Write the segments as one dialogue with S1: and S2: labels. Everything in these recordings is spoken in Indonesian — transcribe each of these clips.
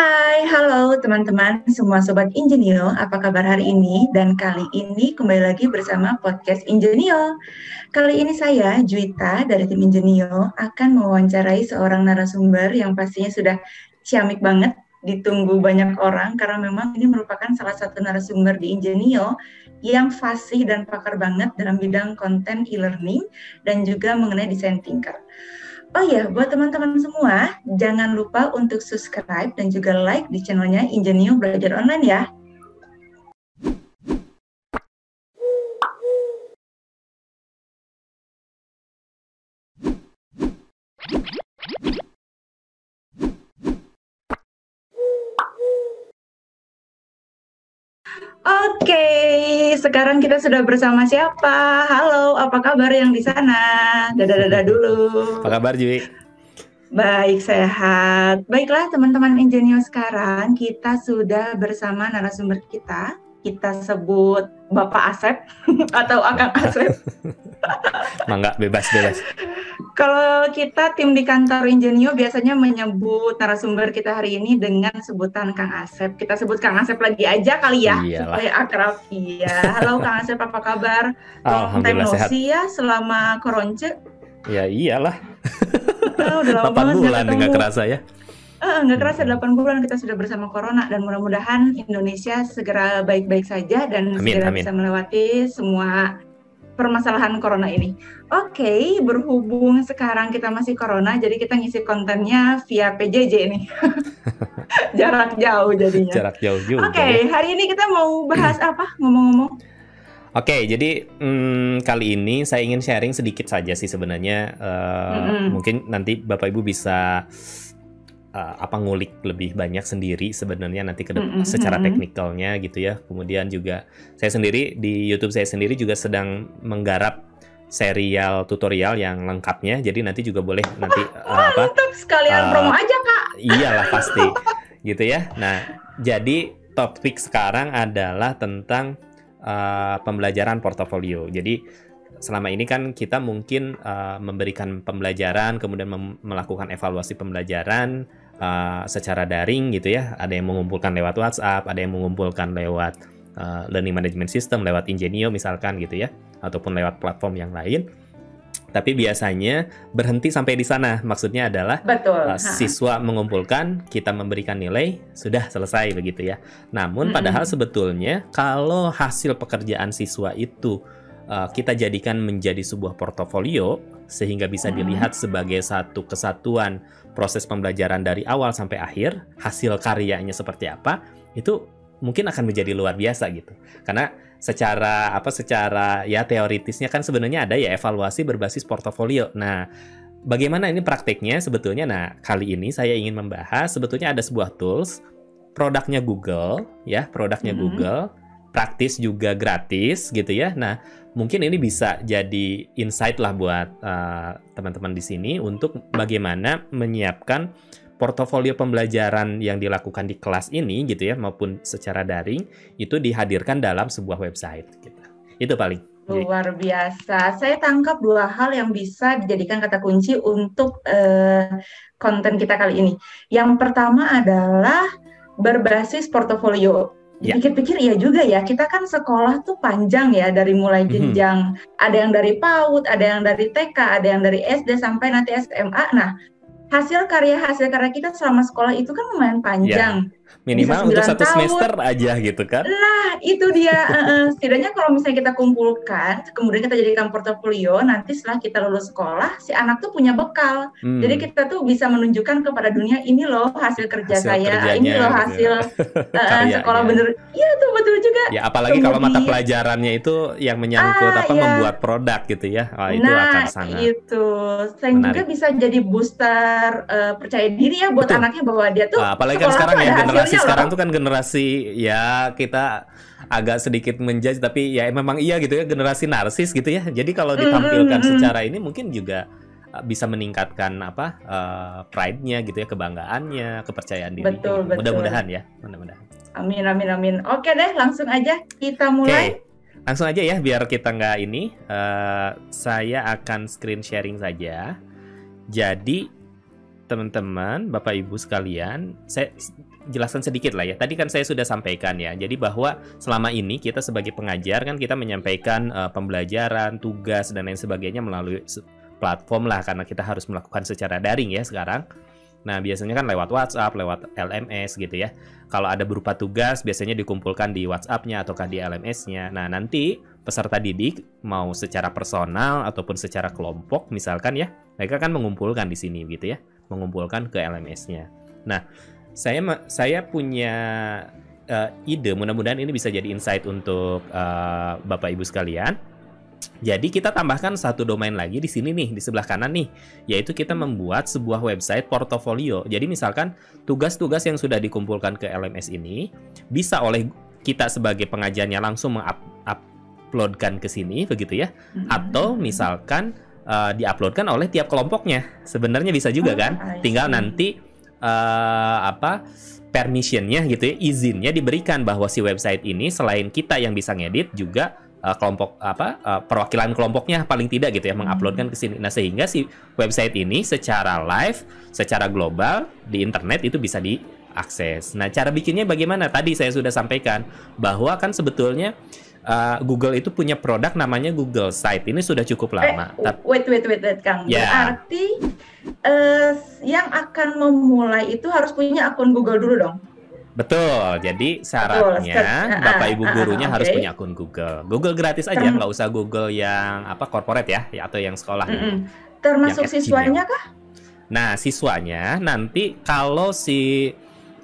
S1: Hai, halo teman-teman semua Sobat Ingenio, apa kabar hari ini? Dan kali ini kembali lagi bersama podcast Ingenio. Kali ini saya, Juita dari tim Ingenio, akan mewawancarai seorang narasumber yang pastinya sudah ciamik banget, ditunggu banyak orang, karena memang ini merupakan salah satu narasumber di Ingenio yang fasih dan pakar banget dalam bidang konten e-learning dan juga mengenai desain thinker. Oh ya, buat teman-teman semua, jangan lupa untuk subscribe dan juga like di channelnya Ingenio Belajar Online ya. Oke, sekarang kita sudah bersama siapa? Halo, apa kabar yang di sana? Dada-dada dulu.
S2: Apa kabar, Jui?
S1: Baik, sehat. Baiklah, teman-teman Ingenio sekarang kita sudah bersama narasumber kita. Kita sebut Bapak Asep atau Akang Asep.
S2: Mangga, bebas, bebas.
S1: Kalau kita tim di kantor Ingenio biasanya menyebut narasumber kita hari ini dengan sebutan Kang Asep. Kita sebut Kang Asep lagi aja kali ya
S2: Iyalah.
S1: supaya akrab. Iya. Halo Kang Asep, apa kabar? Long time
S2: Alhamdulillah
S1: no
S2: sehat.
S1: ya selama koronce.
S2: Ya iyalah,
S1: Ah, udah lama
S2: 8
S1: banget
S2: bulan nggak kerasa ya.
S1: Eh, nggak kerasa 8 bulan kita sudah bersama Corona dan mudah-mudahan Indonesia segera baik-baik saja dan
S2: Amin,
S1: segera
S2: amin.
S1: bisa melewati semua permasalahan Corona ini. Oke, berhubung sekarang kita masih Corona, jadi kita ngisi kontennya via PJJ nih. Jarak jauh jadinya.
S2: Jarak jauh juga.
S1: Oke,
S2: ya.
S1: hari ini kita mau bahas apa? Ngomong-ngomong.
S2: Oke, jadi hmm, kali ini saya ingin sharing sedikit saja sih sebenarnya. Eh,
S1: Mm-mm.
S2: Mungkin nanti Bapak Ibu bisa eh, apa ngulik lebih banyak sendiri sebenarnya nanti ke depan
S1: Mm-mm,
S2: secara teknikalnya gitu ya. Kemudian juga saya sendiri di YouTube saya sendiri juga sedang menggarap serial tutorial yang lengkapnya. Jadi nanti juga boleh nanti eh, apa
S1: Mantap sekalian
S2: Ah.
S1: promo aja, Kak.
S2: Iyalah pasti gitu ya. Nah, jadi topik sekarang adalah tentang uh, pembelajaran portofolio. Jadi selama ini kan kita mungkin uh, memberikan pembelajaran, kemudian mem- melakukan evaluasi pembelajaran uh, secara daring gitu ya. Ada yang mengumpulkan lewat WhatsApp, ada yang mengumpulkan lewat uh, learning management system, lewat Ingenio misalkan gitu ya, ataupun lewat platform yang lain. Tapi biasanya berhenti sampai di sana. Maksudnya adalah
S1: Betul.
S2: Uh,
S1: Ha.
S2: siswa mengumpulkan, kita memberikan nilai, sudah selesai begitu ya. Namun
S1: Mm-mm.
S2: padahal sebetulnya kalau hasil pekerjaan siswa itu uh, kita jadikan menjadi sebuah portofolio sehingga bisa
S1: Mm-mm.
S2: dilihat sebagai satu kesatuan proses pembelajaran dari awal sampai akhir, hasil karyanya seperti apa, itu mungkin akan menjadi luar biasa gitu. Karena secara apa secara ya teoritisnya kan sebenarnya ada ya evaluasi berbasis portofolio. Nah, bagaimana ini prakteknya sebetulnya? Nah, kali ini saya ingin membahas sebetulnya ada sebuah tools produknya Google ya, produknya
S1: Mhm.
S2: Google, praktis juga gratis gitu ya. Nah, mungkin ini bisa jadi insight lah buat uh, teman-teman di sini untuk bagaimana menyiapkan portofolio pembelajaran yang dilakukan di kelas ini gitu ya maupun secara daring itu dihadirkan dalam sebuah website gitu. Itu paling.
S1: Luar biasa. Saya tangkap dua hal yang bisa dijadikan kata kunci untuk eh, konten kita kali ini. Yang pertama adalah berbasis portofolio.
S2: Ya.
S1: Dipikir-pikir iya juga ya, kita kan sekolah tuh panjang ya dari mulai
S2: Mhm.
S1: jenjang ada yang dari PAUD, ada yang dari TK, ada yang dari SD sampai nanti SMA. Nah, hasil karya hasil karya kita selama sekolah itu kan lumayan panjang.
S2: Minimal untuk
S1: 9
S2: satu
S1: tahun.
S2: semester aja gitu kan.
S1: Nah, itu dia. setidaknya kalau misalnya kita kumpulkan, kemudian kita jadikan portofolio, nanti setelah kita lulus sekolah, si anak tuh punya bekal.
S2: Hmm.
S1: Jadi kita tuh bisa menunjukkan kepada dunia ini loh hasil kerja
S2: Hasil
S1: saya,
S2: kerjanya
S1: ini loh
S2: gitu ya.
S1: hasil
S2: Karyanya.
S1: sekolah bener. Iya tuh betul juga.
S2: Ya apalagi kalau mata
S1: Kemudian-
S2: pelajarannya itu yang menyangkut
S1: Ah,
S2: apa
S1: ya.
S2: membuat produk gitu ya. Wah, itu
S1: nah,
S2: akan sangat
S1: itu. Selain juga bisa jadi booster eh, percaya diri ya buat
S2: Betul.
S1: anaknya bahwa dia tuh
S2: Nah, apalagi kan sekarang ya
S1: ada
S2: generasi
S1: hasilnya
S2: sekarang
S1: loh.
S2: tuh kan generasi ya kita agak sedikit menjudge tapi ya memang iya gitu ya generasi narsis gitu ya. Jadi kalau
S1: Mm,
S2: ditampilkan
S1: mm, mm.
S2: secara ini mungkin juga uh, bisa meningkatkan apa uh, pride-nya gitu ya, kebanggaannya, kepercayaan diri.
S1: Betul, betul.
S2: Mudah-mudahan ya, mudah-mudahan.
S1: Amin amin amin. Oke deh, langsung aja kita
S2: Oke,
S1: mulai.
S2: langsung aja ya biar kita nggak ini. eh, saya akan screen sharing saja. Jadi teman-teman, Bapak Ibu sekalian, saya jelaskan sedikit lah ya. Tadi kan saya sudah sampaikan ya. Jadi bahwa selama ini kita sebagai pengajar kan kita menyampaikan uh, pembelajaran, tugas dan lain sebagainya melalui platform lah karena kita harus melakukan secara daring ya sekarang. Nah, biasanya kan lewat WhatsApp, lewat LMS gitu ya. Kalau ada berupa tugas, biasanya dikumpulkan di WhatsApp-nya ataukah di LMS-nya. Nah, nanti peserta didik mau secara personal ataupun secara kelompok misalkan ya, mereka kan mengumpulkan di sini gitu ya, mengumpulkan ke LMS-nya. Nah, saya saya punya uh, ide, mudah-mudahan ini bisa jadi insight untuk uh, Bapak Ibu sekalian jadi kita tambahkan satu domain lagi di sini nih di sebelah kanan nih, yaitu kita membuat sebuah website portofolio. Jadi misalkan tugas-tugas yang sudah dikumpulkan ke LMS ini bisa oleh kita sebagai pengajarnya langsung menguploadkan ke sini begitu ya. Atau misalkan uh, diuploadkan oleh tiap kelompoknya. Sebenarnya bisa juga kan? Tinggal nanti uh, apa permissionnya gitu ya, izinnya diberikan bahwa si website ini selain kita yang bisa ngedit juga uh, kelompok apa uh, perwakilan kelompoknya paling tidak gitu ya hmm. menguploadkan ke sini. Nah, sehingga si website ini secara live, secara global di internet itu bisa diakses. Nah, cara bikinnya bagaimana? Tadi saya sudah sampaikan bahwa kan sebetulnya uh, Google itu punya produk namanya Google Site. Ini sudah cukup lama.
S1: Eh, wait, wait, wait, wait, Kang. Yeah. Berarti uh, yang akan memulai itu harus punya akun Google dulu dong.
S2: Betul. Jadi syaratnya Betul. Bapak Ibu ah, gurunya uh, harus punya akun Google. Google gratis aja, nggak usah Google yang apa corporate ya, ya atau yang sekolah. Mm -hmm.
S1: Termasuk siswanya kah?
S2: Nah, siswanya nanti kalau si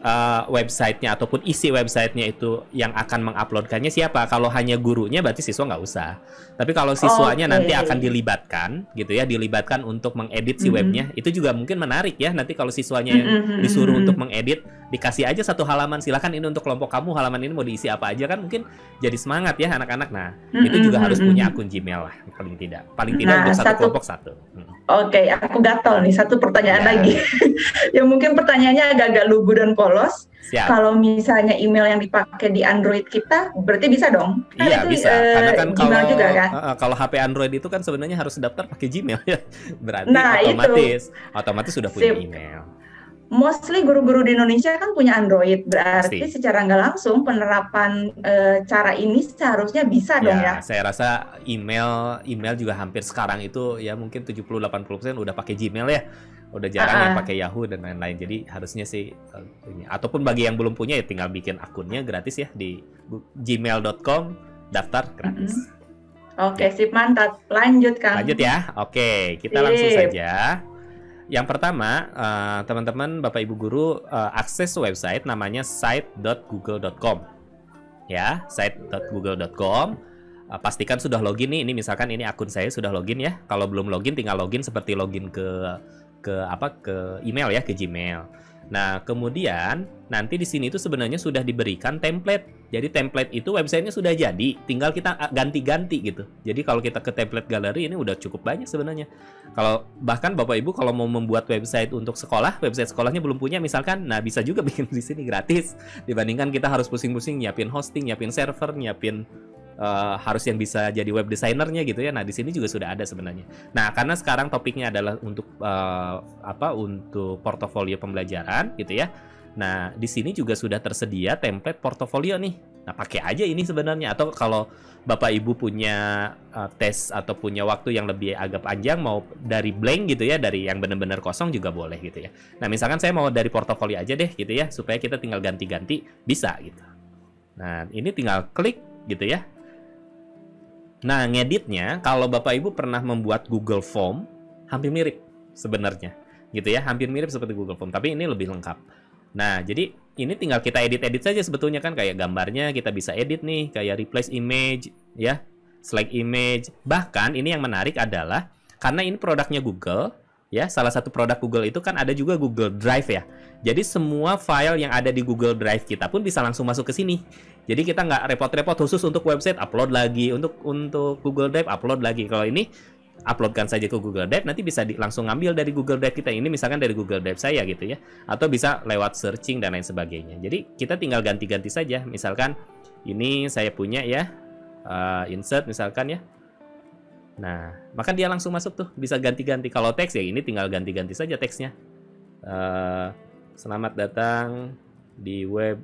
S2: uh, websitenya ataupun isi websitenya itu yang akan menguploadkannya siapa? Kalau hanya gurunya berarti siswa nggak usah. Tapi kalau siswanya okay. nanti akan dilibatkan, gitu ya, dilibatkan untuk mengedit si mm -hmm. webnya, itu juga mungkin menarik ya. Nanti kalau siswanya yang mm -hmm. disuruh untuk mengedit, dikasih aja satu halaman, silahkan ini untuk kelompok kamu, halaman ini mau diisi apa aja kan mungkin jadi semangat ya anak-anak. Nah, mm -hmm. itu juga harus punya akun Gmail lah, paling tidak. Paling tidak nah, untuk satu, satu kelompok satu. Hmm.
S1: Oke, okay, aku gatel nih satu pertanyaan ya. lagi. yang mungkin pertanyaannya agak-agak lugu dan polos. Siap. Kalau misalnya email yang dipakai di Android kita, berarti bisa dong?
S2: Kan iya itu, bisa. Uh, Karena kan Gmail kalau juga kan? Uh, kalau HP Android itu kan sebenarnya harus daftar pakai Gmail ya. Berarti nah, otomatis, itu. otomatis sudah punya Sip. email
S1: mostly guru-guru di Indonesia kan punya Android, berarti Pasti. secara nggak langsung penerapan e, cara ini seharusnya bisa ya, dong ya.
S2: Saya rasa email email juga hampir sekarang itu ya mungkin 70-80% udah pakai Gmail ya. Udah jarang uh -uh. yang pakai Yahoo dan lain-lain. Jadi harusnya sih uh, ataupun bagi yang belum punya ya tinggal bikin akunnya gratis ya di gmail.com daftar gratis. Mm -hmm.
S1: Oke, okay, ya. sip mantap. Lanjut Kang.
S2: Lanjut ya. Oke, kita sip. langsung saja. Yang pertama, uh, teman-teman, Bapak Ibu guru uh, akses website namanya site.google.com. Ya, site.google.com. Uh, pastikan sudah login nih. Ini misalkan ini akun saya sudah login ya. Kalau belum login tinggal login seperti login ke ke apa ke email ya, ke Gmail. Nah, kemudian nanti di sini itu sebenarnya sudah diberikan template. Jadi template itu websitenya sudah jadi, tinggal kita ganti-ganti gitu. Jadi kalau kita ke template galeri ini udah cukup banyak sebenarnya. Kalau bahkan Bapak Ibu kalau mau membuat website untuk sekolah, website sekolahnya belum punya misalkan, nah bisa juga bikin di sini gratis dibandingkan kita harus pusing-pusing nyiapin hosting, nyiapin server, nyiapin uh, harus yang bisa jadi web desainernya gitu ya. Nah, di sini juga sudah ada sebenarnya. Nah, karena sekarang topiknya adalah untuk uh, apa? Untuk portofolio pembelajaran gitu ya. Nah, di sini juga sudah tersedia template portofolio nih. Nah, pakai aja ini sebenarnya atau kalau Bapak Ibu punya uh, tes atau punya waktu yang lebih agak panjang mau dari blank gitu ya, dari yang benar-benar kosong juga boleh gitu ya. Nah, misalkan saya mau dari portofolio aja deh gitu ya, supaya kita tinggal ganti-ganti bisa gitu. Nah, ini tinggal klik gitu ya. Nah, ngeditnya kalau Bapak Ibu pernah membuat Google Form, hampir mirip sebenarnya. Gitu ya, hampir mirip seperti Google Form, tapi ini lebih lengkap. Nah, jadi ini tinggal kita edit-edit saja sebetulnya kan kayak gambarnya kita bisa edit nih, kayak replace image ya, select image. Bahkan ini yang menarik adalah karena ini produknya Google, ya salah satu produk Google itu kan ada juga Google Drive ya. Jadi semua file yang ada di Google Drive kita pun bisa langsung masuk ke sini. Jadi kita nggak repot-repot khusus untuk website upload lagi, untuk untuk Google Drive upload lagi. Kalau ini uploadkan saja ke Google Drive, nanti bisa di, langsung ngambil dari Google Drive kita. Ini misalkan dari Google Drive saya gitu ya, atau bisa lewat searching dan lain sebagainya. Jadi kita tinggal ganti-ganti saja. Misalkan ini saya punya ya, uh, insert misalkan ya. Nah, maka dia langsung masuk tuh, bisa ganti-ganti. Kalau teks ya ini tinggal ganti-ganti saja teksnya. Uh, selamat datang di web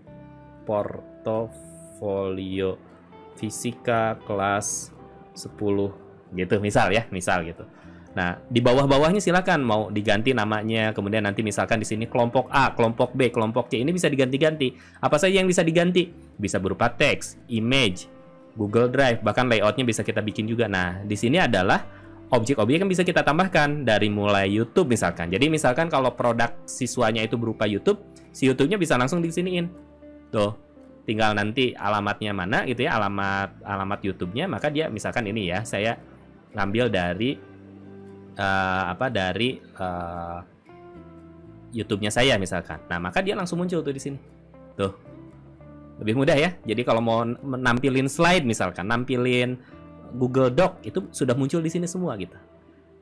S2: portofolio fisika kelas 10 gitu misal ya, misal gitu. Nah, di bawah-bawahnya silakan mau diganti namanya, kemudian nanti misalkan di sini kelompok A, kelompok B, kelompok C ini bisa diganti-ganti. Apa saja yang bisa diganti? Bisa berupa teks, image, Google Drive, bahkan layoutnya bisa kita bikin juga. Nah, di sini adalah objek-objek yang bisa kita tambahkan dari mulai YouTube misalkan. Jadi misalkan kalau produk siswanya itu berupa YouTube, si YouTube-nya bisa langsung disiniin. Tuh, tinggal nanti alamatnya mana gitu ya, alamat alamat YouTube-nya, maka dia misalkan ini ya, saya ngambil dari uh, apa dari uh, YouTube-nya saya misalkan. Nah, maka dia langsung muncul tuh di sini. Tuh. Lebih mudah ya. Jadi kalau mau nampilin slide misalkan, nampilin Google Doc itu sudah muncul di sini semua gitu.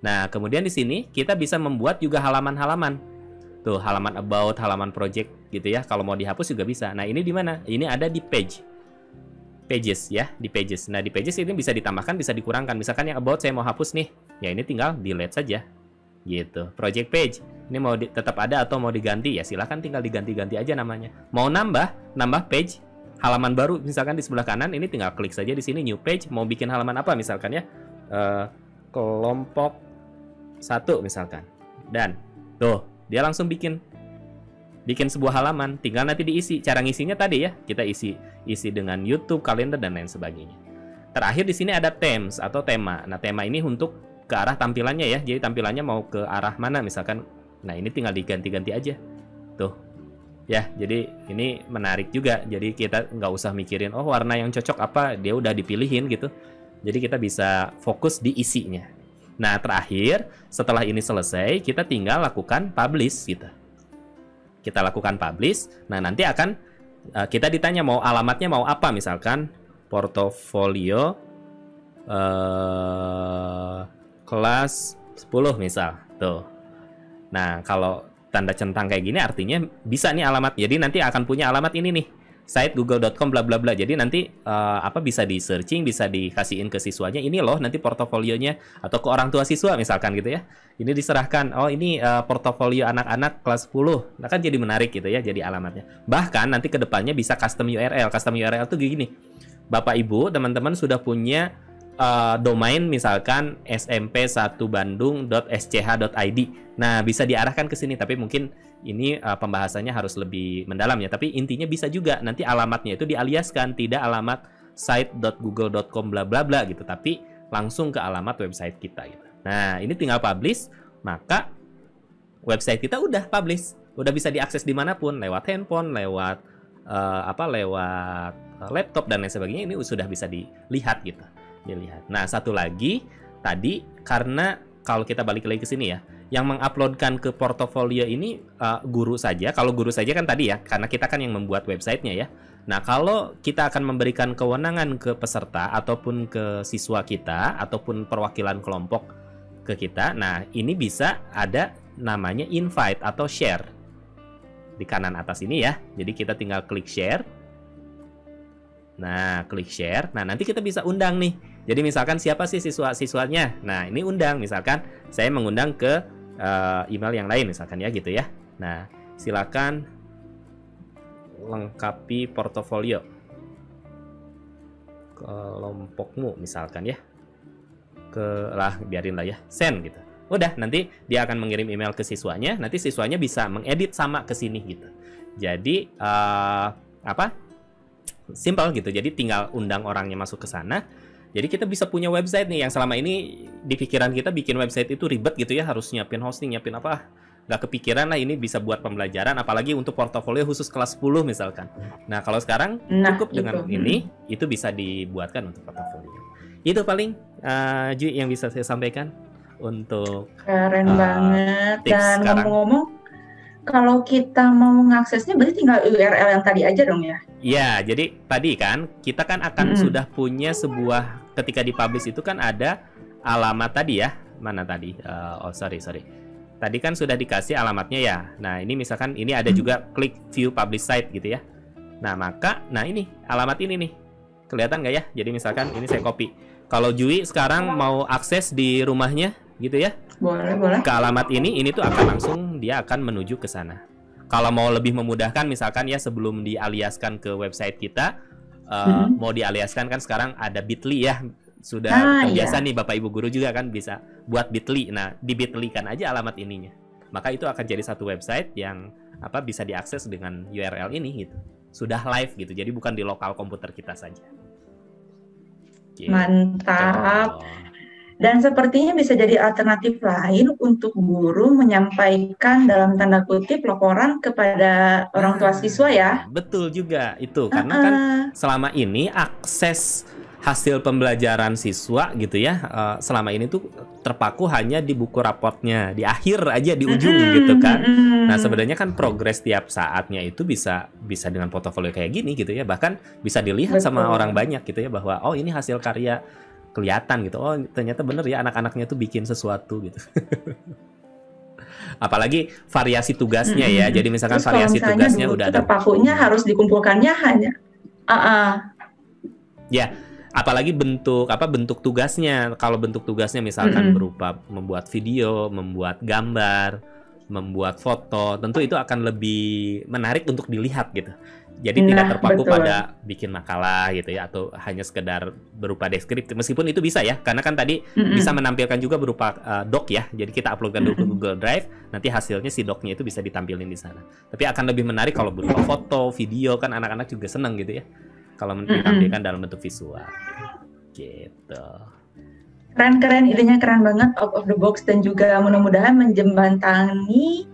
S2: Nah, kemudian di sini kita bisa membuat juga halaman-halaman. Tuh, halaman about, halaman project gitu ya. Kalau mau dihapus juga bisa. Nah, ini di mana? Ini ada di page. Pages ya, di pages. Nah, di pages ini bisa ditambahkan, bisa dikurangkan. Misalkan yang about saya mau hapus nih ya ini tinggal delete saja gitu project page ini mau di, tetap ada atau mau diganti ya silahkan tinggal diganti-ganti aja namanya mau nambah nambah page halaman baru misalkan di sebelah kanan ini tinggal klik saja di sini new page mau bikin halaman apa misalkan ya uh, kelompok satu misalkan dan tuh dia langsung bikin bikin sebuah halaman tinggal nanti diisi cara ngisinya tadi ya kita isi isi dengan YouTube kalender dan lain sebagainya terakhir di sini ada themes atau tema nah tema ini untuk ke arah tampilannya ya. Jadi tampilannya mau ke arah mana misalkan. Nah, ini tinggal diganti-ganti aja. Tuh. Ya, jadi ini menarik juga. Jadi kita nggak usah mikirin oh warna yang cocok apa, dia udah dipilihin gitu. Jadi kita bisa fokus di isinya. Nah, terakhir setelah ini selesai, kita tinggal lakukan publish gitu. Kita lakukan publish. Nah, nanti akan uh, kita ditanya mau alamatnya mau apa misalkan portofolio uh, kelas 10 misal. Tuh. Nah, kalau tanda centang kayak gini artinya bisa nih alamat. Jadi nanti akan punya alamat ini nih. Site google.com bla bla bla. Jadi nanti uh, apa bisa di searching, bisa dikasihin ke siswanya. Ini loh nanti portofolionya atau ke orang tua siswa misalkan gitu ya. Ini diserahkan. Oh, ini uh, portofolio anak-anak kelas 10. Nah, kan jadi menarik gitu ya jadi alamatnya. Bahkan nanti ke depannya bisa custom URL. Custom URL tuh gini. Bapak Ibu, teman-teman sudah punya uh, domain misalkan smp1bandung.sch.id. Nah, bisa diarahkan ke sini tapi mungkin ini uh, pembahasannya harus lebih mendalam ya. Tapi intinya bisa juga nanti alamatnya itu dialiaskan, tidak alamat site.google.com bla bla bla gitu, tapi langsung ke alamat website kita gitu. Nah, ini tinggal publish, maka website kita udah publish, udah bisa diakses di mana pun lewat handphone, lewat uh, apa, lewat laptop dan lain sebagainya. Ini sudah bisa dilihat gitu dilihat. Nah, satu lagi tadi karena kalau kita balik lagi ke sini ya, yang menguploadkan ke portofolio ini uh, guru saja. Kalau guru saja kan tadi ya, karena kita kan yang membuat websitenya ya. Nah, kalau kita akan memberikan kewenangan ke peserta ataupun ke siswa kita ataupun perwakilan kelompok ke kita, nah ini bisa ada namanya invite atau share di kanan atas ini ya. Jadi kita tinggal klik share. Nah, klik share. Nah, nanti kita bisa undang nih jadi misalkan siapa sih siswa-siswanya? Nah, ini undang misalkan saya mengundang ke uh, email yang lain misalkan ya gitu ya. Nah, silakan lengkapi portofolio kelompokmu misalkan ya. Ke lah biarin lah ya, send gitu. Udah, nanti dia akan mengirim email ke siswanya, nanti siswanya bisa mengedit sama ke sini gitu. Jadi uh, apa? Simple gitu. Jadi tinggal undang orangnya masuk ke sana jadi kita bisa punya website nih yang selama ini di pikiran kita bikin website itu ribet gitu ya, harus nyiapin hosting, nyiapin apa. Nggak kepikiran lah ini bisa buat pembelajaran, apalagi untuk portofolio khusus kelas 10 misalkan. Nah kalau sekarang nah, cukup dengan itu. ini, itu bisa dibuatkan untuk portofolio. Itu paling uh, Ju yang bisa saya sampaikan untuk
S1: keren uh, banget dan ngomong-ngomong kalau kita mau mengaksesnya berarti tinggal URL yang tadi aja dong ya?
S2: Iya, jadi tadi kan kita kan akan -hmm. sudah punya sebuah ketika dipublish itu kan ada alamat tadi ya. Mana tadi? Uh, oh sorry sorry. Tadi kan sudah dikasih alamatnya ya. Nah ini misalkan ini ada juga klik view publish site gitu ya. Nah maka, nah ini alamat ini nih kelihatan nggak ya? Jadi misalkan ini saya copy. Kalau Jui sekarang mau akses di rumahnya, gitu ya.
S1: Boleh, boleh.
S2: Ke alamat ini, ini tuh akan langsung dia akan menuju ke sana. Kalau mau lebih memudahkan, misalkan ya sebelum dialiaskan ke website kita, uh, hmm. mau dialiaskan kan sekarang ada Bitly ya, sudah ah, terbiasa iya. nih Bapak Ibu guru juga kan bisa buat Bitly. Nah, di Bitly kan aja alamat ininya. Maka itu akan jadi satu website yang apa bisa diakses dengan URL ini gitu. Sudah live gitu. Jadi bukan di lokal komputer kita saja.
S1: Gitu. Mantap. Dan sepertinya bisa jadi alternatif lain untuk guru menyampaikan dalam tanda kutip laporan kepada orang tua siswa ya.
S2: Betul juga itu karena uh -uh. kan selama ini akses hasil pembelajaran siswa gitu ya uh, selama ini tuh terpaku hanya di buku raportnya di akhir aja di ujung mm -hmm. gitu kan. Nah sebenarnya kan progres tiap saatnya itu bisa bisa dengan portofolio kayak gini gitu ya bahkan bisa dilihat Betul. sama orang banyak gitu ya bahwa oh ini hasil karya kelihatan gitu oh ternyata bener ya anak-anaknya tuh bikin sesuatu gitu. Apalagi variasi tugasnya mm -hmm. ya. Jadi misalkan Terus variasi tugasnya udah ada.
S1: Terpakunya harus dikumpulkannya hanya. Uh -uh.
S2: Ya, apalagi bentuk apa bentuk tugasnya kalau bentuk tugasnya misalkan mm -hmm. berupa membuat video membuat gambar membuat foto tentu itu akan lebih menarik untuk dilihat gitu jadi nah, tidak terpaku betul. pada bikin makalah gitu ya atau hanya sekedar berupa deskripsi meskipun itu bisa ya karena kan tadi mm -hmm. bisa menampilkan juga berupa uh, doc ya jadi kita uploadkan dulu mm -hmm. ke Google Drive nanti hasilnya si docnya itu bisa ditampilin di sana tapi akan lebih menarik kalau berupa foto video kan anak-anak juga seneng gitu ya kalau ditampilkan dalam bentuk visual. Gitu.
S1: Keren-keren, idenya keren banget, out of the box dan juga mudah-mudahan menjembatani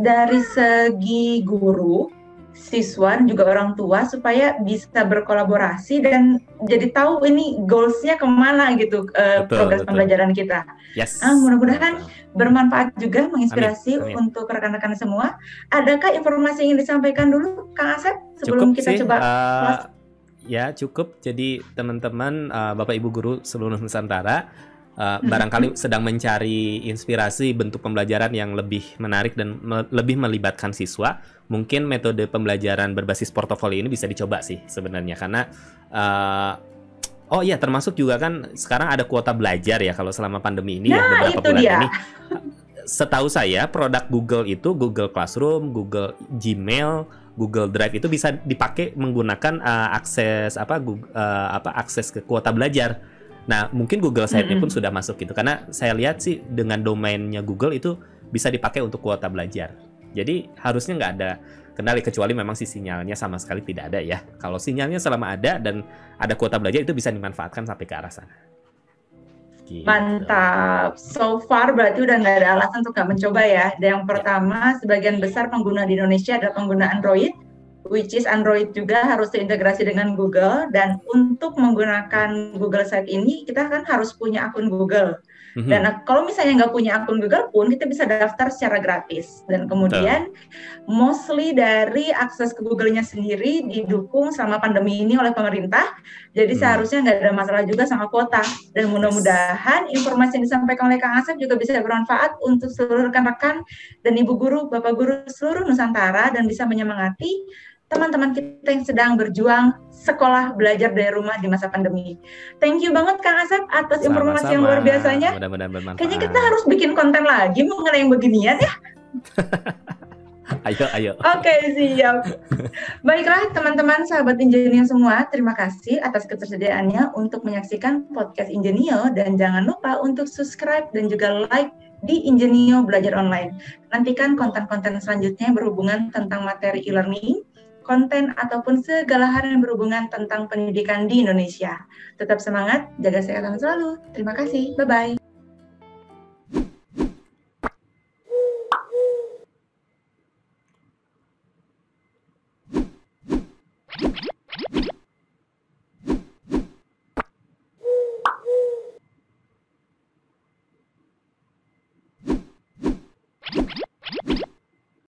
S1: dari segi guru, siswa dan juga orang tua supaya bisa berkolaborasi dan jadi tahu ini goalsnya ke mana gitu uh, betul, progres betul. pembelajaran kita.
S2: Yes.
S1: Ah, mudah-mudahan bermanfaat juga, menginspirasi amin, amin. untuk rekan-rekan semua. Adakah informasi yang ingin disampaikan dulu, Kang Asep, sebelum Cukup kita sih, coba uh,
S2: ya cukup. Jadi teman-teman uh, Bapak Ibu guru seluruh Nusantara uh, barangkali sedang mencari inspirasi bentuk pembelajaran yang lebih menarik dan me lebih melibatkan siswa, mungkin metode pembelajaran berbasis portofolio ini bisa dicoba sih sebenarnya karena uh, Oh iya, termasuk juga kan sekarang ada kuota belajar ya kalau selama pandemi ini ya, nah, ya beberapa bulan dia. ini. Setahu saya produk Google itu Google Classroom, Google Gmail, Google Drive itu bisa dipakai menggunakan uh, akses apa Google, uh, apa akses ke kuota belajar. Nah, mungkin Google Site-nya pun sudah masuk gitu karena saya lihat sih dengan domainnya Google itu bisa dipakai untuk kuota belajar. Jadi harusnya nggak ada kendali kecuali memang si sinyalnya sama sekali tidak ada ya. Kalau sinyalnya selama ada dan ada kuota belajar itu bisa dimanfaatkan sampai ke arah sana.
S1: Gitu. Mantap. So far berarti udah nggak ada alasan untuk nggak mencoba ya. Dan yang pertama, sebagian besar pengguna di Indonesia adalah pengguna Android, which is Android juga harus terintegrasi dengan Google. Dan untuk menggunakan Google Site ini, kita kan harus punya akun Google. Mm-hmm. Dan kalau misalnya nggak punya akun Google pun kita bisa daftar secara gratis. Dan kemudian Betul. mostly dari akses ke Google-nya sendiri didukung sama pandemi ini oleh pemerintah. Jadi hmm. seharusnya nggak ada masalah juga sama kuota. Dan mudah-mudahan informasi yang disampaikan oleh Kang Asep juga bisa bermanfaat untuk seluruh rekan-rekan dan ibu guru, bapak guru seluruh Nusantara dan bisa menyemangati teman-teman kita yang sedang berjuang sekolah belajar dari rumah di masa pandemi. Thank you banget Kang Asep atas Sama-sama. informasi yang luar biasanya. Mudah-mudahan Kayaknya kita harus bikin konten lagi mengenai yang beginian ya.
S2: ayo, ayo.
S1: Oke, okay, siap. Baiklah teman-teman sahabat Ingenio semua, terima kasih atas ketersediaannya untuk menyaksikan podcast Ingenio dan jangan lupa untuk subscribe dan juga like di Ingenio Belajar Online. Nantikan konten-konten selanjutnya yang berhubungan tentang materi e-learning, konten ataupun segala hal yang berhubungan tentang pendidikan di Indonesia. Tetap semangat, jaga kesehatan selalu. Terima kasih. Bye bye.